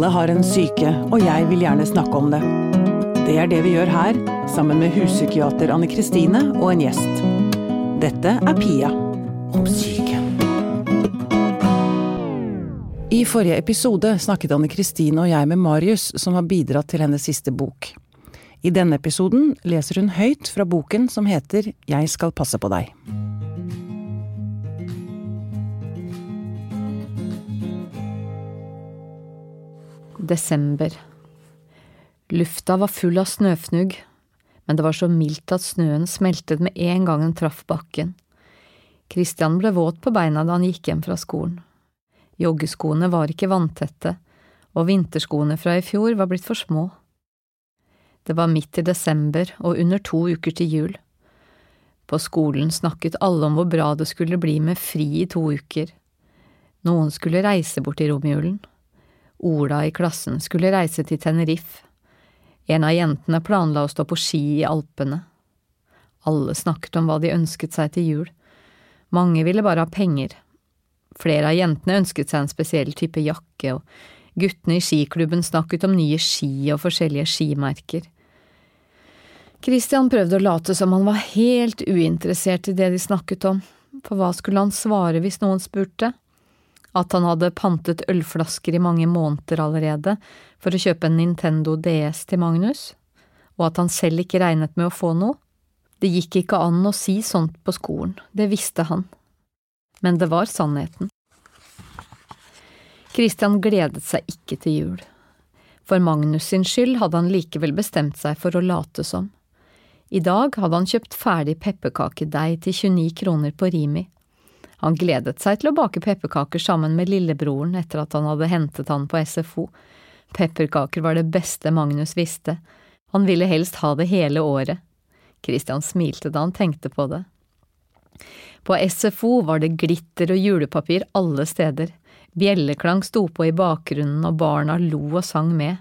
Alle har en syke, og jeg vil gjerne snakke om det. Det er det vi gjør her, sammen med huspsykiater Anne Kristine og en gjest. Dette er Pia om syke. I forrige episode snakket Anne Kristine og jeg med Marius, som har bidratt til hennes siste bok. I denne episoden leser hun høyt fra boken som heter Jeg skal passe på deg. Desember. Lufta var full av snøfnugg, men det var så mildt at snøen smeltet med en gang den traff bakken. Christian ble våt på beina da han gikk hjem fra skolen. Joggeskoene var ikke vanntette, og vinterskoene fra i fjor var blitt for små. Det var midt i desember og under to uker til jul. På skolen snakket alle om hvor bra det skulle bli med fri i to uker. Noen skulle reise bort i romjulen. Ola i klassen skulle reise til Tenerife. En av jentene planla å stå på ski i Alpene. Alle snakket om hva de ønsket seg til jul. Mange ville bare ha penger. Flere av jentene ønsket seg en spesiell type jakke, og guttene i skiklubben snakket om nye ski og forskjellige skimerker. Christian prøvde å late som han var helt uinteressert i det de snakket om, for hva skulle han svare hvis noen spurte? At han hadde pantet ølflasker i mange måneder allerede for å kjøpe en Nintendo DS til Magnus, og at han selv ikke regnet med å få noe? Det gikk ikke an å si sånt på skolen, det visste han. Men det var sannheten. Christian gledet seg ikke til jul. For Magnus sin skyld hadde han likevel bestemt seg for å late som. I dag hadde han kjøpt ferdig pepperkakedeig til 29 kroner på Rimi. Han gledet seg til å bake pepperkaker sammen med lillebroren etter at han hadde hentet han på SFO. Pepperkaker var det beste Magnus visste. Han ville helst ha det hele året. Christian smilte da han tenkte på det. På SFO var det glitter og julepapir alle steder. Bjelleklang sto på i bakgrunnen, og barna lo og sang med.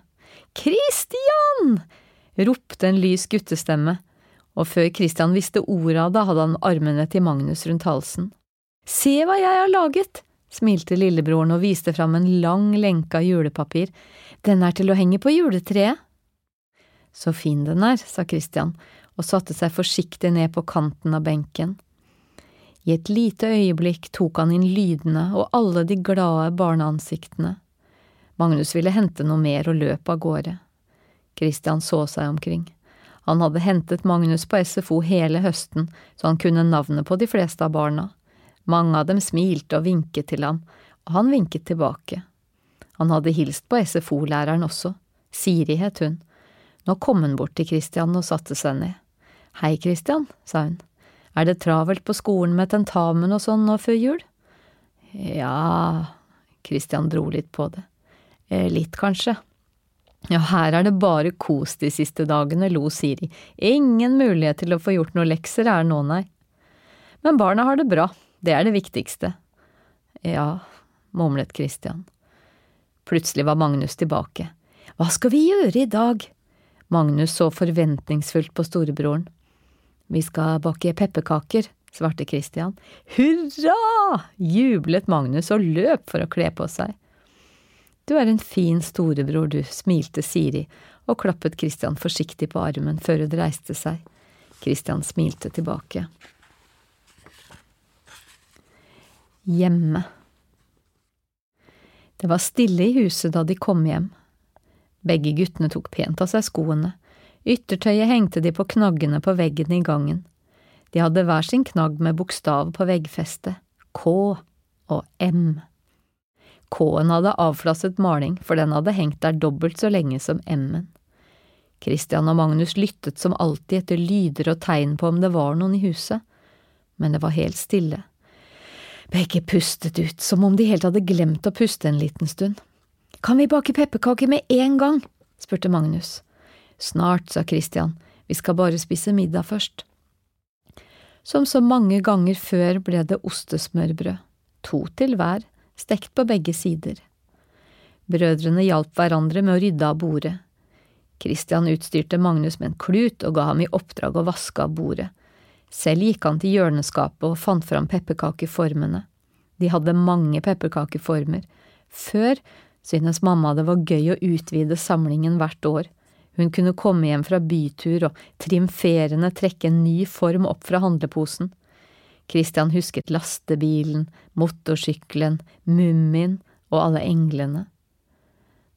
Christian! ropte en lys guttestemme og før Christian visste ordet av det, hadde han armene til Magnus rundt halsen. Se hva jeg har laget, smilte lillebroren og viste fram en lang lenke av julepapir, den er til å henge på juletreet. Så fin den er, sa Christian og satte seg forsiktig ned på kanten av benken. I et lite øyeblikk tok han inn lydene og alle de glade barneansiktene. Magnus ville hente noe mer og løp av gårde. Christian så seg omkring. Han hadde hentet Magnus på SFO hele høsten, så han kunne navnet på de fleste av barna. Mange av dem smilte og vinket til ham, og han vinket tilbake. Han hadde hilst på SFO-læreren også, Siri het hun. Nå kom hun bort til Christian og satte seg ned. Hei, Christian, sa hun, er det travelt på skolen med tentamen og sånn nå før jul? Ja, Christian dro litt på det. Eh, litt, kanskje. Ja, her er det bare kos de siste dagene, lo Siri. Ingen mulighet til å få gjort noe lekser er nå, nei. Men barna har det bra, det er det viktigste. Ja, mumlet Christian. Plutselig var Magnus tilbake. Hva skal vi gjøre i dag? Magnus så forventningsfullt på storebroren. Vi skal bake pepperkaker, svarte Christian. Hurra! jublet Magnus og løp for å kle på seg. Du er en fin storebror, du, smilte Siri og klappet Christian forsiktig på armen før hun reiste seg. Christian smilte tilbake. Hjemme. Det var stille i huset da de kom hjem. Begge guttene tok pent av seg skoene. Yttertøyet hengte de på knaggene på veggen i gangen. De hadde hver sin knagg med bokstav på veggfestet, K og M. K-en hadde avflasset maling, for den hadde hengt der dobbelt så lenge som M-en. Christian og Magnus lyttet som alltid etter lyder og tegn på om det var noen i huset, men det var helt stille. Begge pustet ut, som om de helt hadde glemt å puste en liten stund. Kan vi bake pepperkaker med en gang? spurte Magnus. Snart, sa Christian, vi skal bare spise middag først. Som så mange ganger før ble det ostesmørbrød, to til hver, stekt på begge sider. Brødrene hjalp hverandre med å rydde av bordet. Christian utstyrte Magnus med en klut og ga ham i oppdrag å vaske av bordet. Selv gikk han til hjørneskapet og fant fram pepperkakeformene. De hadde mange pepperkakeformer. Før Synes mamma det var gøy å utvide samlingen hvert år. Hun kunne komme hjem fra bytur og triumferende trekke en ny form opp fra handleposen. Christian husket lastebilen, motorsykkelen, Mummien og alle englene.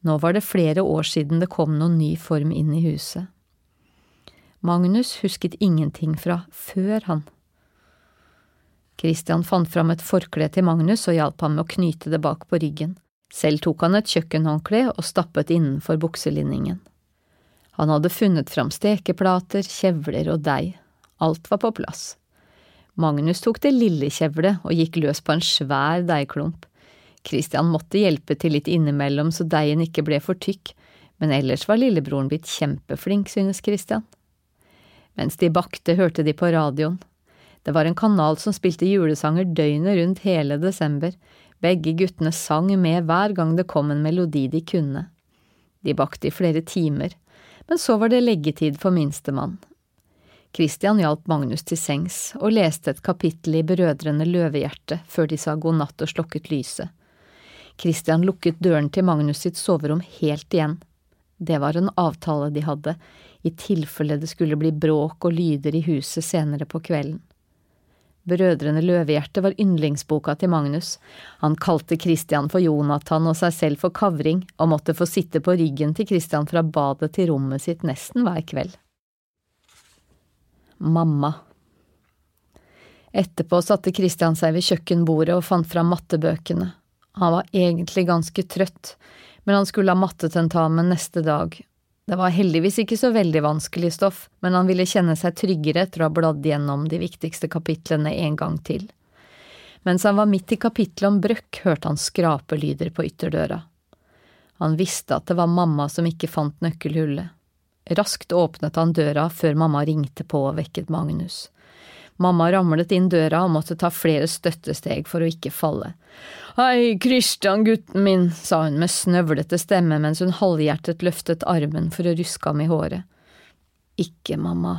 Nå var det flere år siden det kom noen ny form inn i huset. Magnus husket ingenting fra før, han. Christian fant fram et forkle til Magnus og hjalp ham med å knyte det bak på ryggen. Selv tok han et kjøkkenhåndkle og stappet innenfor bukselinningen. Han hadde funnet fram stekeplater, kjevler og deig. Alt var på plass. Magnus tok det lille kjevlet og gikk løs på en svær deigklump. Christian måtte hjelpe til litt innimellom så deigen ikke ble for tykk, men ellers var lillebroren blitt kjempeflink, synes Christian. Mens de bakte, hørte de på radioen. Det var en kanal som spilte julesanger døgnet rundt hele desember. Begge guttene sang med hver gang det kom en melodi de kunne. De bakte i flere timer, men så var det leggetid for minstemann. Christian hjalp Magnus til sengs og leste et kapittel i Brødrene Løvehjerte før de sa god natt og slokket lyset. Christian lukket døren til Magnus sitt soverom helt igjen. Det var en avtale de hadde, i tilfelle det skulle bli bråk og lyder i huset senere på kvelden. Brødrene Løvehjerte var yndlingsboka til Magnus. Han kalte Christian for Jonathan og seg selv for Kavring, og måtte få sitte på ryggen til Christian fra badet til rommet sitt nesten hver kveld. Mamma Etterpå satte Christian seg ved kjøkkenbordet og fant fram mattebøkene. Han var egentlig ganske trøtt, men han skulle ha mattetentamen neste dag, det var heldigvis ikke så veldig vanskelig stoff, men han ville kjenne seg tryggere etter å ha bladd gjennom de viktigste kapitlene en gang til. Mens han var midt i kapittelet om brøkk, hørte han skrapelyder på ytterdøra. Han visste at det var mamma som ikke fant nøkkelhullet. Raskt åpnet han døra før mamma ringte på og vekket Magnus. Mamma ramlet inn døra og måtte ta flere støttesteg for å ikke falle. Hei, Kristian, gutten min, sa hun med snøvlete stemme mens hun halvhjertet løftet armen for å ruske ham i håret. Ikke, mamma,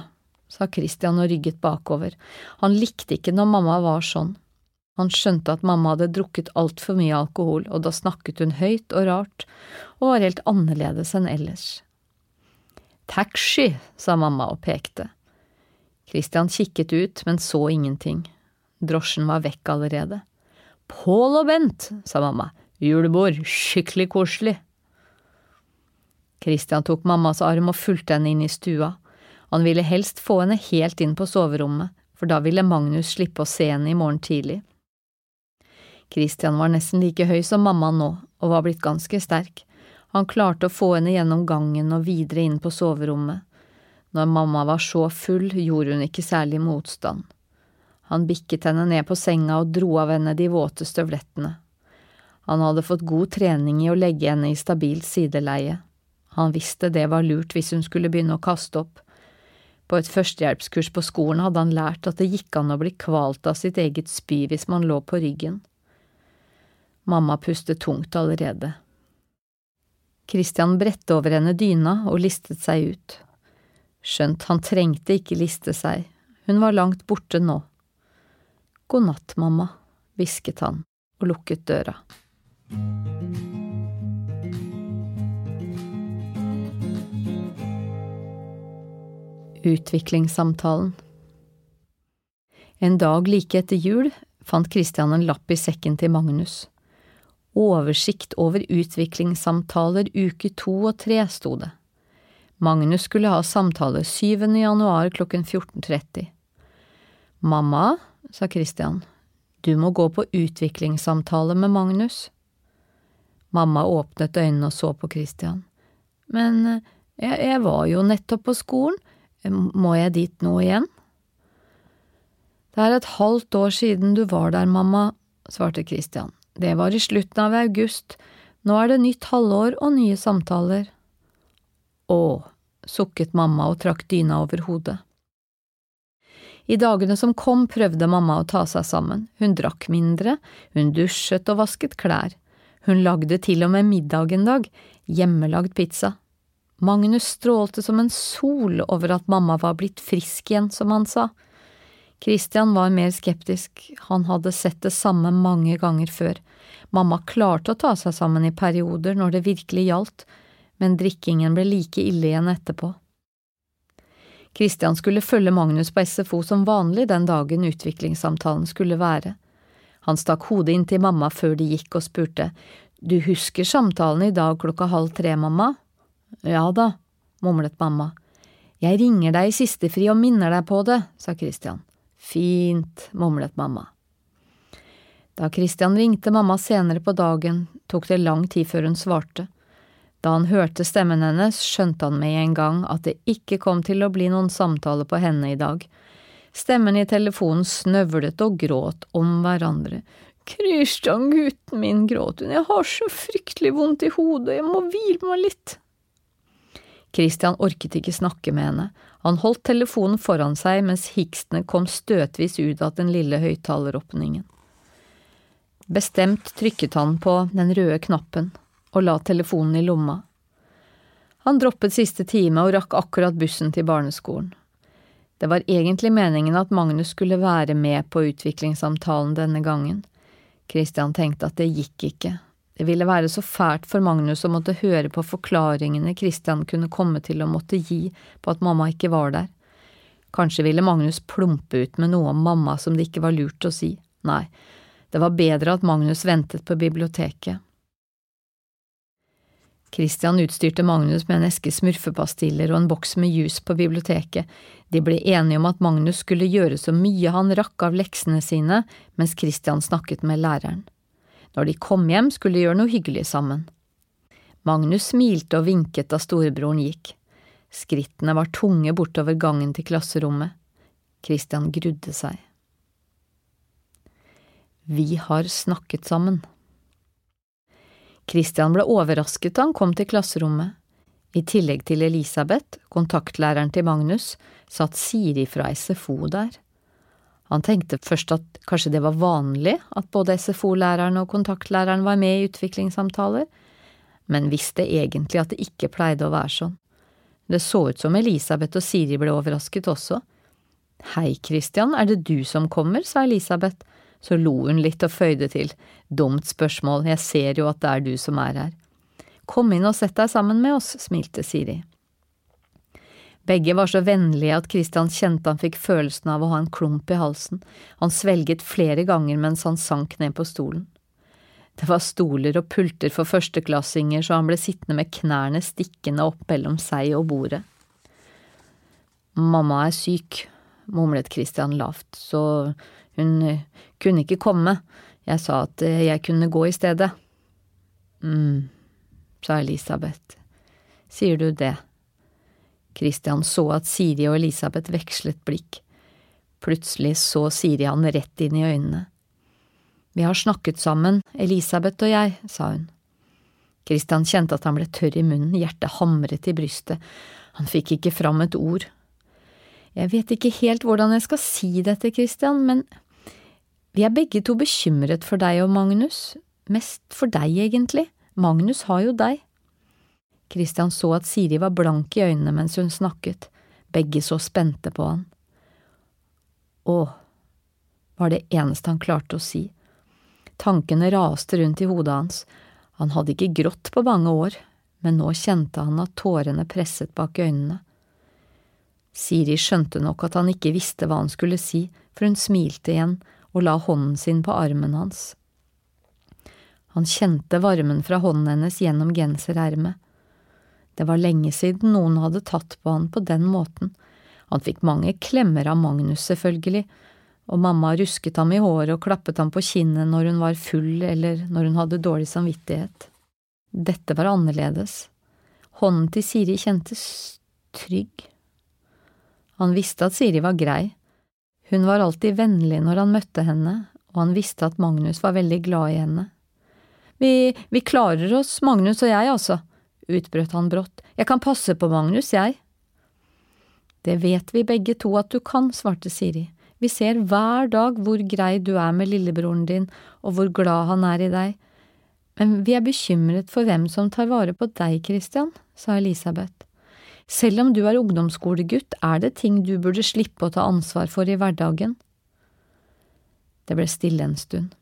sa Kristian og rygget bakover. Han likte ikke når mamma var sånn. Han skjønte at mamma hadde drukket altfor mye alkohol, og da snakket hun høyt og rart, og var helt annerledes enn ellers. Taxi, sa mamma og pekte. Christian kikket ut, men så ingenting. Drosjen var vekk allerede. Pål og Bent, sa mamma. Julebord, skikkelig koselig. Christian tok mammas arm og fulgte henne inn i stua. Han ville helst få henne helt inn på soverommet, for da ville Magnus slippe å se henne i morgen tidlig. Christian var nesten like høy som mamma nå, og var blitt ganske sterk. Han klarte å få henne gjennom gangen og videre inn på soverommet. Når mamma var så full, gjorde hun ikke særlig motstand. Han bikket henne ned på senga og dro av henne de våte støvlettene. Han hadde fått god trening i å legge henne i stabilt sideleie. Han visste det var lurt hvis hun skulle begynne å kaste opp. På et førstehjelpskurs på skolen hadde han lært at det gikk an å bli kvalt av sitt eget spy hvis man lå på ryggen. Mamma pustet tungt allerede. Christian bredte over henne dyna og listet seg ut. Skjønt han trengte ikke liste seg, hun var langt borte nå. God natt, mamma, hvisket han og lukket døra. Utviklingssamtalen En dag like etter jul fant Christian en lapp i sekken til Magnus. Oversikt over utviklingssamtaler uke to og tre, sto det. Magnus skulle ha samtale 7. januar klokken 14.30. Mamma, sa Christian. Du må gå på utviklingssamtale med Magnus. Mamma åpnet øynene og så på Christian. Men eh, jeg, jeg var jo nettopp på skolen, må jeg dit nå igjen? Det er et halvt år siden du var der, mamma, svarte Christian. Det var i slutten av august, nå er det nytt halvår og nye samtaler. Å, sukket mamma og trakk dyna over hodet. I dagene som kom, prøvde mamma å ta seg sammen. Hun drakk mindre, hun dusjet og vasket klær. Hun lagde til og med middag en dag, hjemmelagd pizza. Magnus strålte som en sol over at mamma var blitt frisk igjen, som han sa. Christian var mer skeptisk, han hadde sett det samme mange ganger før. Mamma klarte å ta seg sammen i perioder når det virkelig gjaldt, men drikkingen ble like ille igjen etterpå. Christian skulle følge Magnus på SFO som vanlig den dagen utviklingssamtalen skulle være. Han stakk hodet inn til mamma før de gikk og spurte, Du husker samtalen i dag klokka halv tre, mamma? Ja da, mumlet mamma. Jeg ringer deg i siste fri og minner deg på det, sa Christian. Fint, mumlet mamma. Da Christian ringte mamma senere på dagen, tok det lang tid før hun svarte. Da han hørte stemmen hennes, skjønte han med en gang at det ikke kom til å bli noen samtale på henne i dag. Stemmen i telefonen snøvlet og gråt om hverandre. Kristian, gutten min, gråt hun, jeg har så fryktelig vondt i hodet, jeg må hvile meg litt. Kristian orket ikke snakke med henne, han holdt telefonen foran seg mens hikstene kom støtvis ut av den lille høyttaleråpningen. Bestemt trykket han på den røde knappen og la telefonen i lomma. Han droppet siste time og rakk akkurat bussen til barneskolen. Det var egentlig meningen at Magnus skulle være med på utviklingssamtalen denne gangen. Christian tenkte at det gikk ikke. Det ville være så fælt for Magnus å måtte høre på forklaringene Christian kunne komme til å måtte gi på at mamma ikke var der. Kanskje ville Magnus plumpe ut med noe om mamma som det ikke var lurt å si. Nei, det var bedre at Magnus ventet på biblioteket. Christian utstyrte Magnus med en eske smurfepastiller og en boks med juice på biblioteket. De ble enige om at Magnus skulle gjøre så mye han rakk av leksene sine, mens Christian snakket med læreren. Når de kom hjem, skulle de gjøre noe hyggelig sammen. Magnus smilte og vinket da storebroren gikk. Skrittene var tunge bortover gangen til klasserommet. Christian grudde seg. Vi har snakket sammen. Christian ble overrasket da han kom til klasserommet. I tillegg til Elisabeth, kontaktlæreren til Magnus, satt Siri fra SFO der. Han tenkte først at kanskje det var vanlig at både SFO-læreren og kontaktlæreren var med i utviklingssamtaler, men visste egentlig at det ikke pleide å være sånn. Det så ut som Elisabeth og Siri ble overrasket også. Hei, Christian, er det du som kommer, sa Elisabeth så lo hun litt og føyde til. Dumt spørsmål, jeg ser jo at det er du som er her. Kom inn og sett deg sammen med oss, smilte Siri. Begge var så vennlige at Christian kjente han fikk følelsen av å ha en klump i halsen. Han svelget flere ganger mens han sank ned på stolen. Det var stoler og pulter for førsteklassinger, så han ble sittende med knærne stikkende opp mellom seg og bordet. Mamma er syk, mumlet Christian lavt, så hun eh, kunne ikke komme, jeg sa at eh, jeg kunne gå i stedet. mm, sa Elisabeth. Sier du det? Christian så at Siri og Elisabeth vekslet blikk. Plutselig så Siri han rett inn i øynene. Vi har snakket sammen, Elisabeth og jeg, sa hun. Christian kjente at han ble tørr i munnen, hjertet hamret i brystet, han fikk ikke fram et ord. Jeg vet ikke helt hvordan jeg skal si dette, Christian, men vi er begge to bekymret for deg og Magnus, mest for deg egentlig, Magnus har jo deg. Christian så at Siri var blank i øynene mens hun snakket, begge så spente på han. Å, var det eneste han klarte å si. Tankene raste rundt i hodet hans, han hadde ikke grått på mange år, men nå kjente han at tårene presset bak øynene. Siri skjønte nok at han ikke visste hva han skulle si, for hun smilte igjen og la hånden sin på armen hans. Han kjente varmen fra hånden hennes gjennom genserermet. Det var lenge siden noen hadde tatt på han på den måten. Han fikk mange klemmer av Magnus, selvfølgelig, og mamma rusket ham i håret og klappet ham på kinnet når hun var full eller når hun hadde dårlig samvittighet. Dette var annerledes. Hånden til Siri kjentes trygg. Han visste at Siri var grei, hun var alltid vennlig når han møtte henne, og han visste at Magnus var veldig glad i henne. Vi, vi klarer oss, Magnus og jeg, altså, utbrøt han brått, jeg kan passe på Magnus, jeg. Det vet vi begge to at du kan, svarte Siri, vi ser hver dag hvor grei du er med lillebroren din og hvor glad han er i deg, men vi er bekymret for hvem som tar vare på deg, Christian, sa Elisabeth. Selv om du er ungdomsskolegutt, er det ting du burde slippe å ta ansvar for i hverdagen. Det ble stille en stund.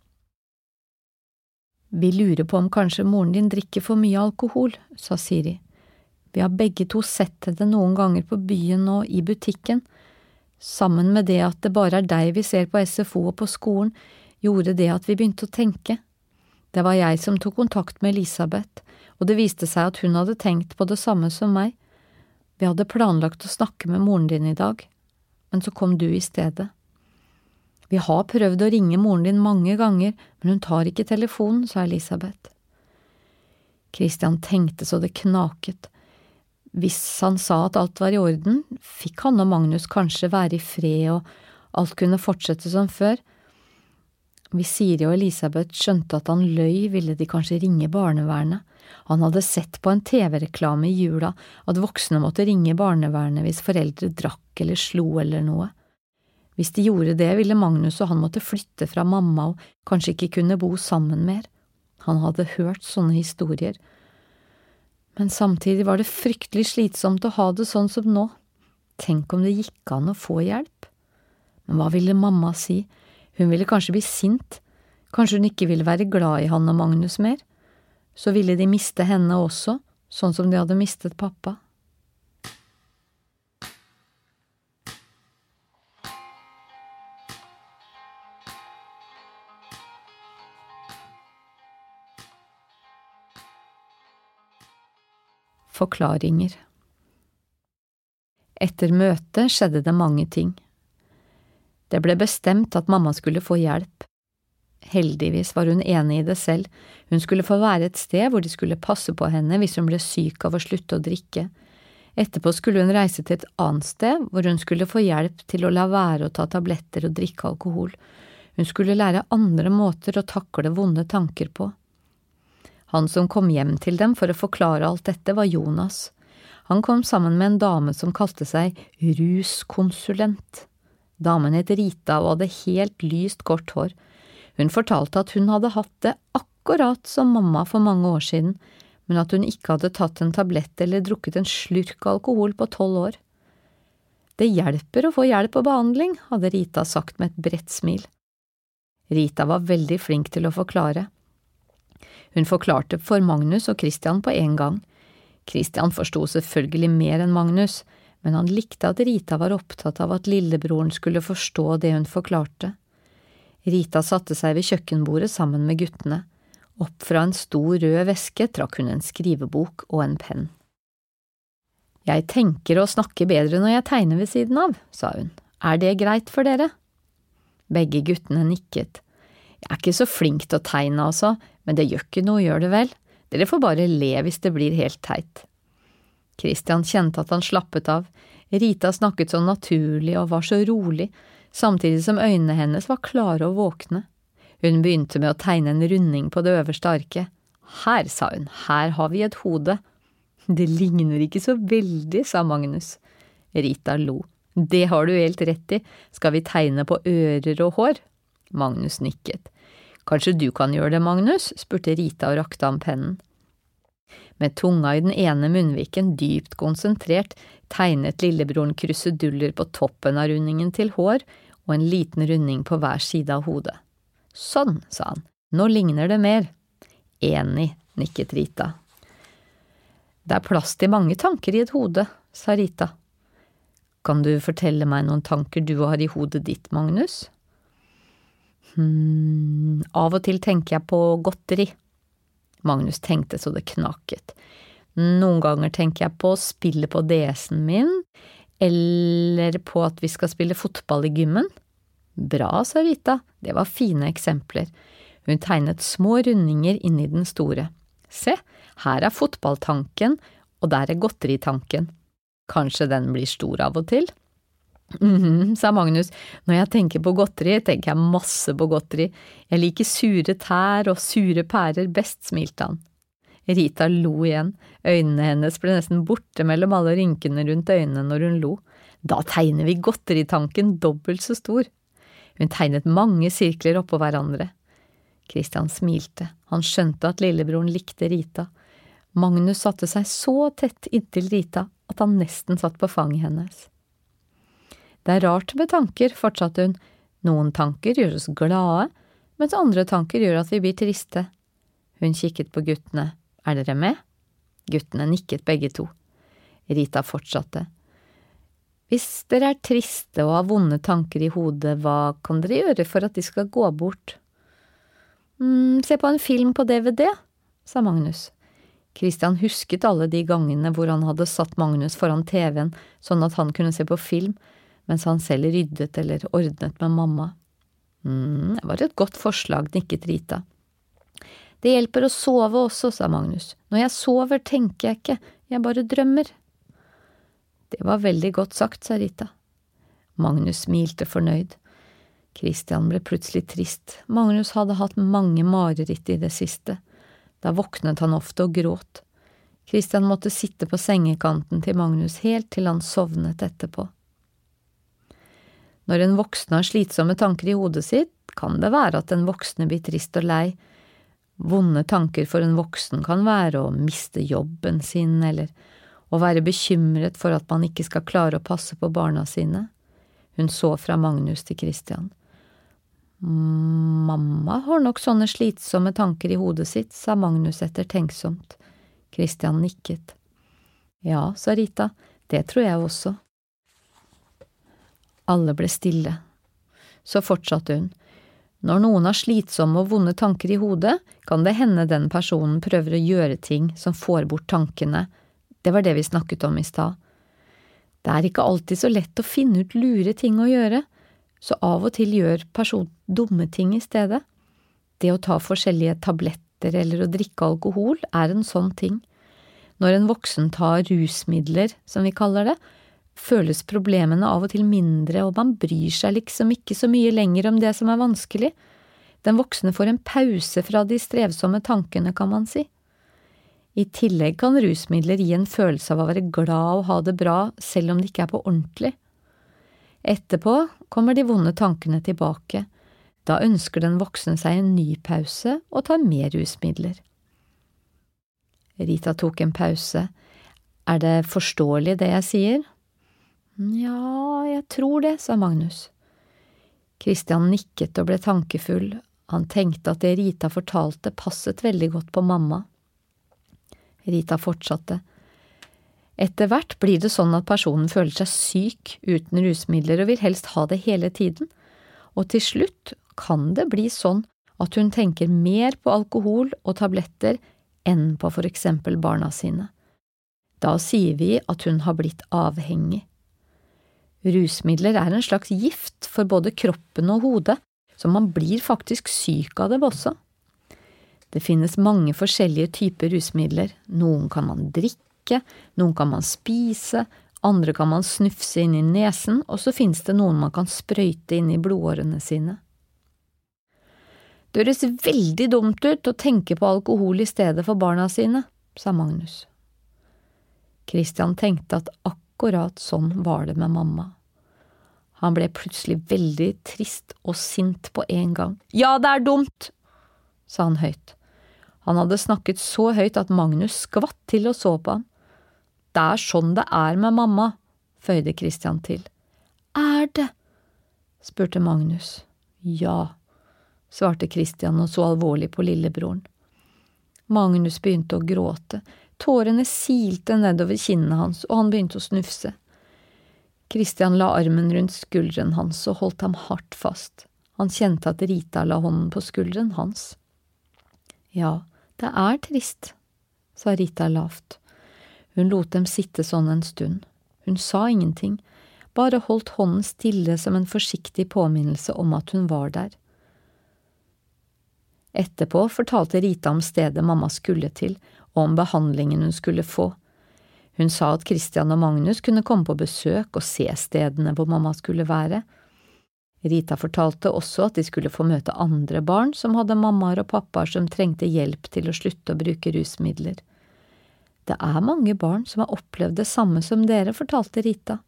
Vi lurer på om kanskje moren din drikker for mye alkohol, sa Siri. Vi har begge to sett henne noen ganger på byen og i butikken. Sammen med det at det bare er deg vi ser på SFO og på skolen, gjorde det at vi begynte å tenke. Det var jeg som tok kontakt med Elisabeth, og det viste seg at hun hadde tenkt på det samme som meg. Vi hadde planlagt å snakke med moren din i dag, men så kom du i stedet. Vi har prøvd å ringe moren din mange ganger, men hun tar ikke telefonen, sa Elisabeth. Christian tenkte så det knaket. Hvis han sa at alt var i orden, fikk han og Magnus kanskje være i fred og alt kunne fortsette som før. Hvis Siri og Elisabeth skjønte at han løy, ville de kanskje ringe barnevernet. Han hadde sett på en TV-reklame i jula at voksne måtte ringe barnevernet hvis foreldre drakk eller slo eller noe. Hvis de gjorde det, ville Magnus og han måtte flytte fra mamma og kanskje ikke kunne bo sammen mer. Han hadde hørt sånne historier. Men samtidig var det fryktelig slitsomt å ha det sånn som nå. Tenk om det gikk an å få hjelp? Men hva ville mamma si? Hun ville kanskje bli sint, kanskje hun ikke ville være glad i han og Magnus mer? Så ville de miste henne også, sånn som de hadde mistet pappa. Forklaringer Etter møtet skjedde det mange ting. Det ble bestemt at mamma skulle få hjelp. Heldigvis var hun enig i det selv, hun skulle få være et sted hvor de skulle passe på henne hvis hun ble syk av å slutte å drikke. Etterpå skulle hun reise til et annet sted hvor hun skulle få hjelp til å la være å ta tabletter og drikke alkohol. Hun skulle lære andre måter å takle vonde tanker på. Han som kom hjem til dem for å forklare alt dette, var Jonas. Han kom sammen med en dame som kalte seg ruskonsulent. Damen het Rita og hadde helt lyst, kort hår. Hun fortalte at hun hadde hatt det akkurat som mamma for mange år siden, men at hun ikke hadde tatt en tablett eller drukket en slurk alkohol på tolv år. Det hjelper å få hjelp og behandling, hadde Rita sagt med et bredt smil. Rita var veldig flink til å forklare. Hun forklarte for Magnus og Christian på en gang. Christian forsto selvfølgelig mer enn Magnus, men han likte at Rita var opptatt av at lillebroren skulle forstå det hun forklarte. Rita satte seg ved kjøkkenbordet sammen med guttene. Opp fra en stor rød veske trakk hun en skrivebok og en penn. Jeg tenker å snakke bedre når jeg tegner ved siden av, sa hun, er det greit for dere? Begge guttene nikket. Jeg er ikke så flink til å tegne, altså, men det gjør ikke noe, gjør det vel? Dere får bare le hvis det blir helt teit. Christian kjente at han slappet av, Rita snakket så naturlig og var så rolig, samtidig som øynene hennes var klare og våkne. Hun begynte med å tegne en runding på det øverste arket. Her, sa hun, her har vi et hode. Det ligner ikke så veldig, sa Magnus. Rita lo. Det har du helt rett i, skal vi tegne på ører og hår? Magnus nikket. Kanskje du kan gjøre det, Magnus? spurte Rita og rakte ham pennen. Med tunga i den ene munnviken dypt konsentrert tegnet lillebroren kruseduller på toppen av rundingen til hår og en liten runding på hver side av hodet. Sånn, sa han, nå ligner det mer. Enig, nikket Rita. Det er plass til mange tanker i et hode, sa Rita. Kan du fortelle meg noen tanker du har i hodet ditt, Magnus? Hm, av og til tenker jeg på godteri. Magnus tenkte så det knaket. Noen ganger tenker jeg på å spille på DS-en min, eller på at vi skal spille fotball i gymmen. Bra, sa Rita, det var fine eksempler. Hun tegnet små rundinger inni den store. Se, her er fotballtanken, og der er godteritanken. Kanskje den blir stor av og til? Mhm, sa Magnus, når jeg tenker på godteri, tenker jeg masse på godteri, jeg liker sure tær og sure pærer best, smilte han. Rita lo igjen, øynene hennes ble nesten borte mellom alle rynkene rundt øynene når hun lo. Da tegner vi godteritanken dobbelt så stor. Hun tegnet mange sirkler oppå hverandre. Christian smilte, han skjønte at lillebroren likte Rita. Magnus satte seg så tett inntil Rita at han nesten satt på fanget hennes. Det er rart med tanker, fortsatte hun, Noen tanker gjør oss glade, mens andre tanker gjør at vi blir triste. Hun kikket på guttene. Er dere med? Guttene nikket begge to. Rita fortsatte. Hvis dere er triste og har vonde tanker i hodet, hva kan dere gjøre for at de skal gå bort? mm, se på en film på DVD, sa Magnus. Christian husket alle de gangene hvor han hadde satt Magnus foran TV-en sånn at han kunne se på film, mens han selv ryddet eller ordnet med mamma. mm, det var et godt forslag, nikket Rita. Det hjelper å sove også, sa Magnus. Når jeg sover, tenker jeg ikke, jeg bare drømmer. Det var veldig godt sagt, sa Rita. Magnus smilte fornøyd. Christian ble plutselig trist, Magnus hadde hatt mange mareritt i det siste. Da våknet han ofte og gråt. Christian måtte sitte på sengekanten til Magnus helt til han sovnet etterpå. Når en voksen har slitsomme tanker i hodet sitt, kan det være at den voksne blir trist og lei. Vonde tanker for en voksen kan være å miste jobben sin, eller å være bekymret for at man ikke skal klare å passe på barna sine. Hun så fra Magnus til Christian. Mamma har nok sånne slitsomme tanker i hodet sitt, sa Magnus ettertenksomt. Christian nikket. Ja, sa Rita, det tror jeg også. Alle ble stille. Så fortsatte hun. Når noen har slitsomme og vonde tanker i hodet, kan det hende den personen prøver å gjøre ting som får bort tankene, det var det vi snakket om i stad. Det er ikke alltid så lett å finne ut lure ting å gjøre, så av og til gjør personen dumme ting i stedet. Det å ta forskjellige tabletter eller å drikke alkohol er en sånn ting. Når en voksen tar rusmidler, som vi kaller det, føles problemene av og til mindre, og man bryr seg liksom ikke så mye lenger om det som er vanskelig. Den voksne får en pause fra de strevsomme tankene, kan man si. I tillegg kan rusmidler gi en følelse av å være glad og ha det bra, selv om det ikke er på ordentlig. Etterpå kommer de vonde tankene tilbake. Da ønsker den voksne seg en ny pause og tar mer rusmidler. Rita tok en pause. Er det forståelig det jeg sier? Nja, jeg tror det, sa Magnus. Christian nikket og ble tankefull. Han tenkte at det Rita fortalte passet veldig godt på mamma. Rita fortsatte. Etter hvert blir det sånn at personen føler seg syk uten rusmidler og vil helst ha det hele tiden, og til slutt kan det bli sånn at hun tenker mer på alkohol og tabletter enn på for eksempel barna sine. Da sier vi at hun har blitt avhengig. Rusmidler er en slags gift for både kroppen og hodet, så man blir faktisk syk av dem også. Det finnes mange forskjellige typer rusmidler, noen kan man drikke, noen kan man spise, andre kan man snufse inn i nesen, og så finnes det noen man kan sprøyte inn i blodårene sine. Det høres veldig dumt ut å tenke på alkohol i stedet for barna sine, sa Magnus. Christian tenkte at akkurat sånn var det med mamma. Han ble plutselig veldig trist og sint på en gang. Ja, det er dumt, sa han høyt. Han hadde snakket så høyt at Magnus skvatt til og så på ham. Det er sånn det er med mamma, føyde Christian til. Er det? spurte Magnus. Ja, svarte Christian og så alvorlig på lillebroren. Magnus begynte å gråte, tårene silte nedover kinnene hans, og han begynte å snufse. Christian la armen rundt skulderen hans og holdt ham hardt fast. Han kjente at Rita la hånden på skulderen hans. Ja, det er trist, sa Rita lavt. Hun lot dem sitte sånn en stund. Hun sa ingenting, bare holdt hånden stille som en forsiktig påminnelse om at hun var der. Etterpå fortalte Rita om stedet mamma skulle til, og om behandlingen hun skulle få. Hun sa at Christian og Magnus kunne komme på besøk og se stedene hvor mamma skulle være. Rita fortalte også at de skulle få møte andre barn som hadde mammaer og pappaer som trengte hjelp til å slutte å bruke rusmidler. Det er mange barn som har opplevd det samme som dere, fortalte Rita.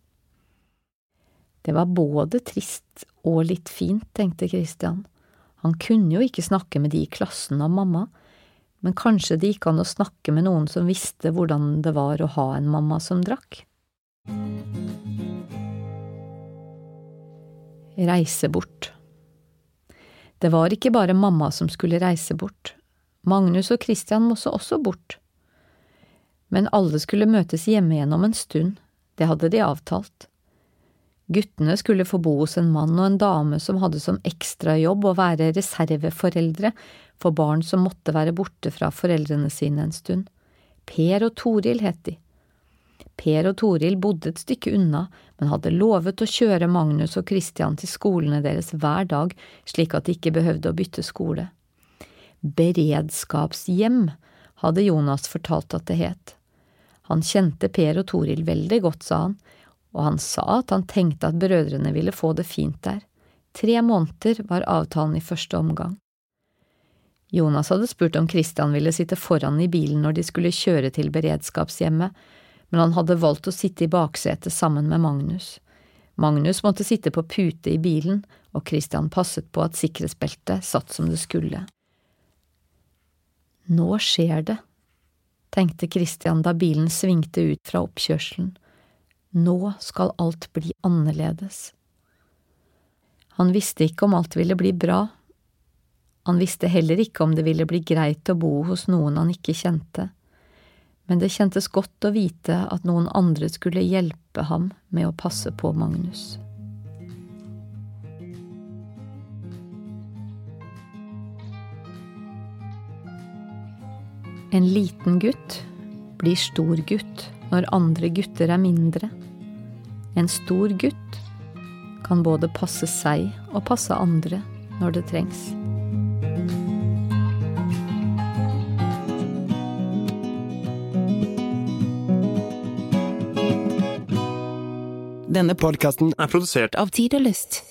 Det var både trist og litt fint, tenkte Christian. Han kunne jo ikke snakke med de i klassen om mamma, men kanskje det gikk an å snakke med noen som visste hvordan det var å ha en mamma som drakk. Reise bort. Det var ikke bare mamma som skulle reise bort. Magnus og Christian måtte også bort. Men alle skulle møtes hjemme igjen om en stund, det hadde de avtalt. Guttene skulle få bo hos en mann og en dame som hadde som ekstrajobb å være reserveforeldre for barn som måtte være borte fra foreldrene sine en stund. Per og Toril het de. Per og Toril bodde et stykke unna, men hadde lovet å kjøre Magnus og Christian til skolene deres hver dag, slik at de ikke behøvde å bytte skole. Beredskapshjem hadde Jonas fortalt at det het. Han kjente Per og Toril veldig godt, sa han, og han sa at han tenkte at brødrene ville få det fint der. Tre måneder var avtalen i første omgang. Jonas hadde spurt om Christian ville sitte foran i bilen når de skulle kjøre til beredskapshjemmet, men han hadde valgt å sitte i baksetet sammen med Magnus. Magnus måtte sitte på pute i bilen, og Christian passet på at sikkerhetsbeltet satt som det skulle. Nå skjer det, tenkte Christian da bilen svingte ut fra oppkjørselen. Nå skal alt bli annerledes. Han visste ikke om alt ville bli bra. Han visste heller ikke om det ville bli greit å bo hos noen han ikke kjente, men det kjentes godt å vite at noen andre skulle hjelpe ham med å passe på Magnus. En liten gutt blir stor gutt når andre gutter er mindre. En stor gutt kan både passe seg og passe andre når det trengs. Denne podkasten er produsert av Tid og Lyst.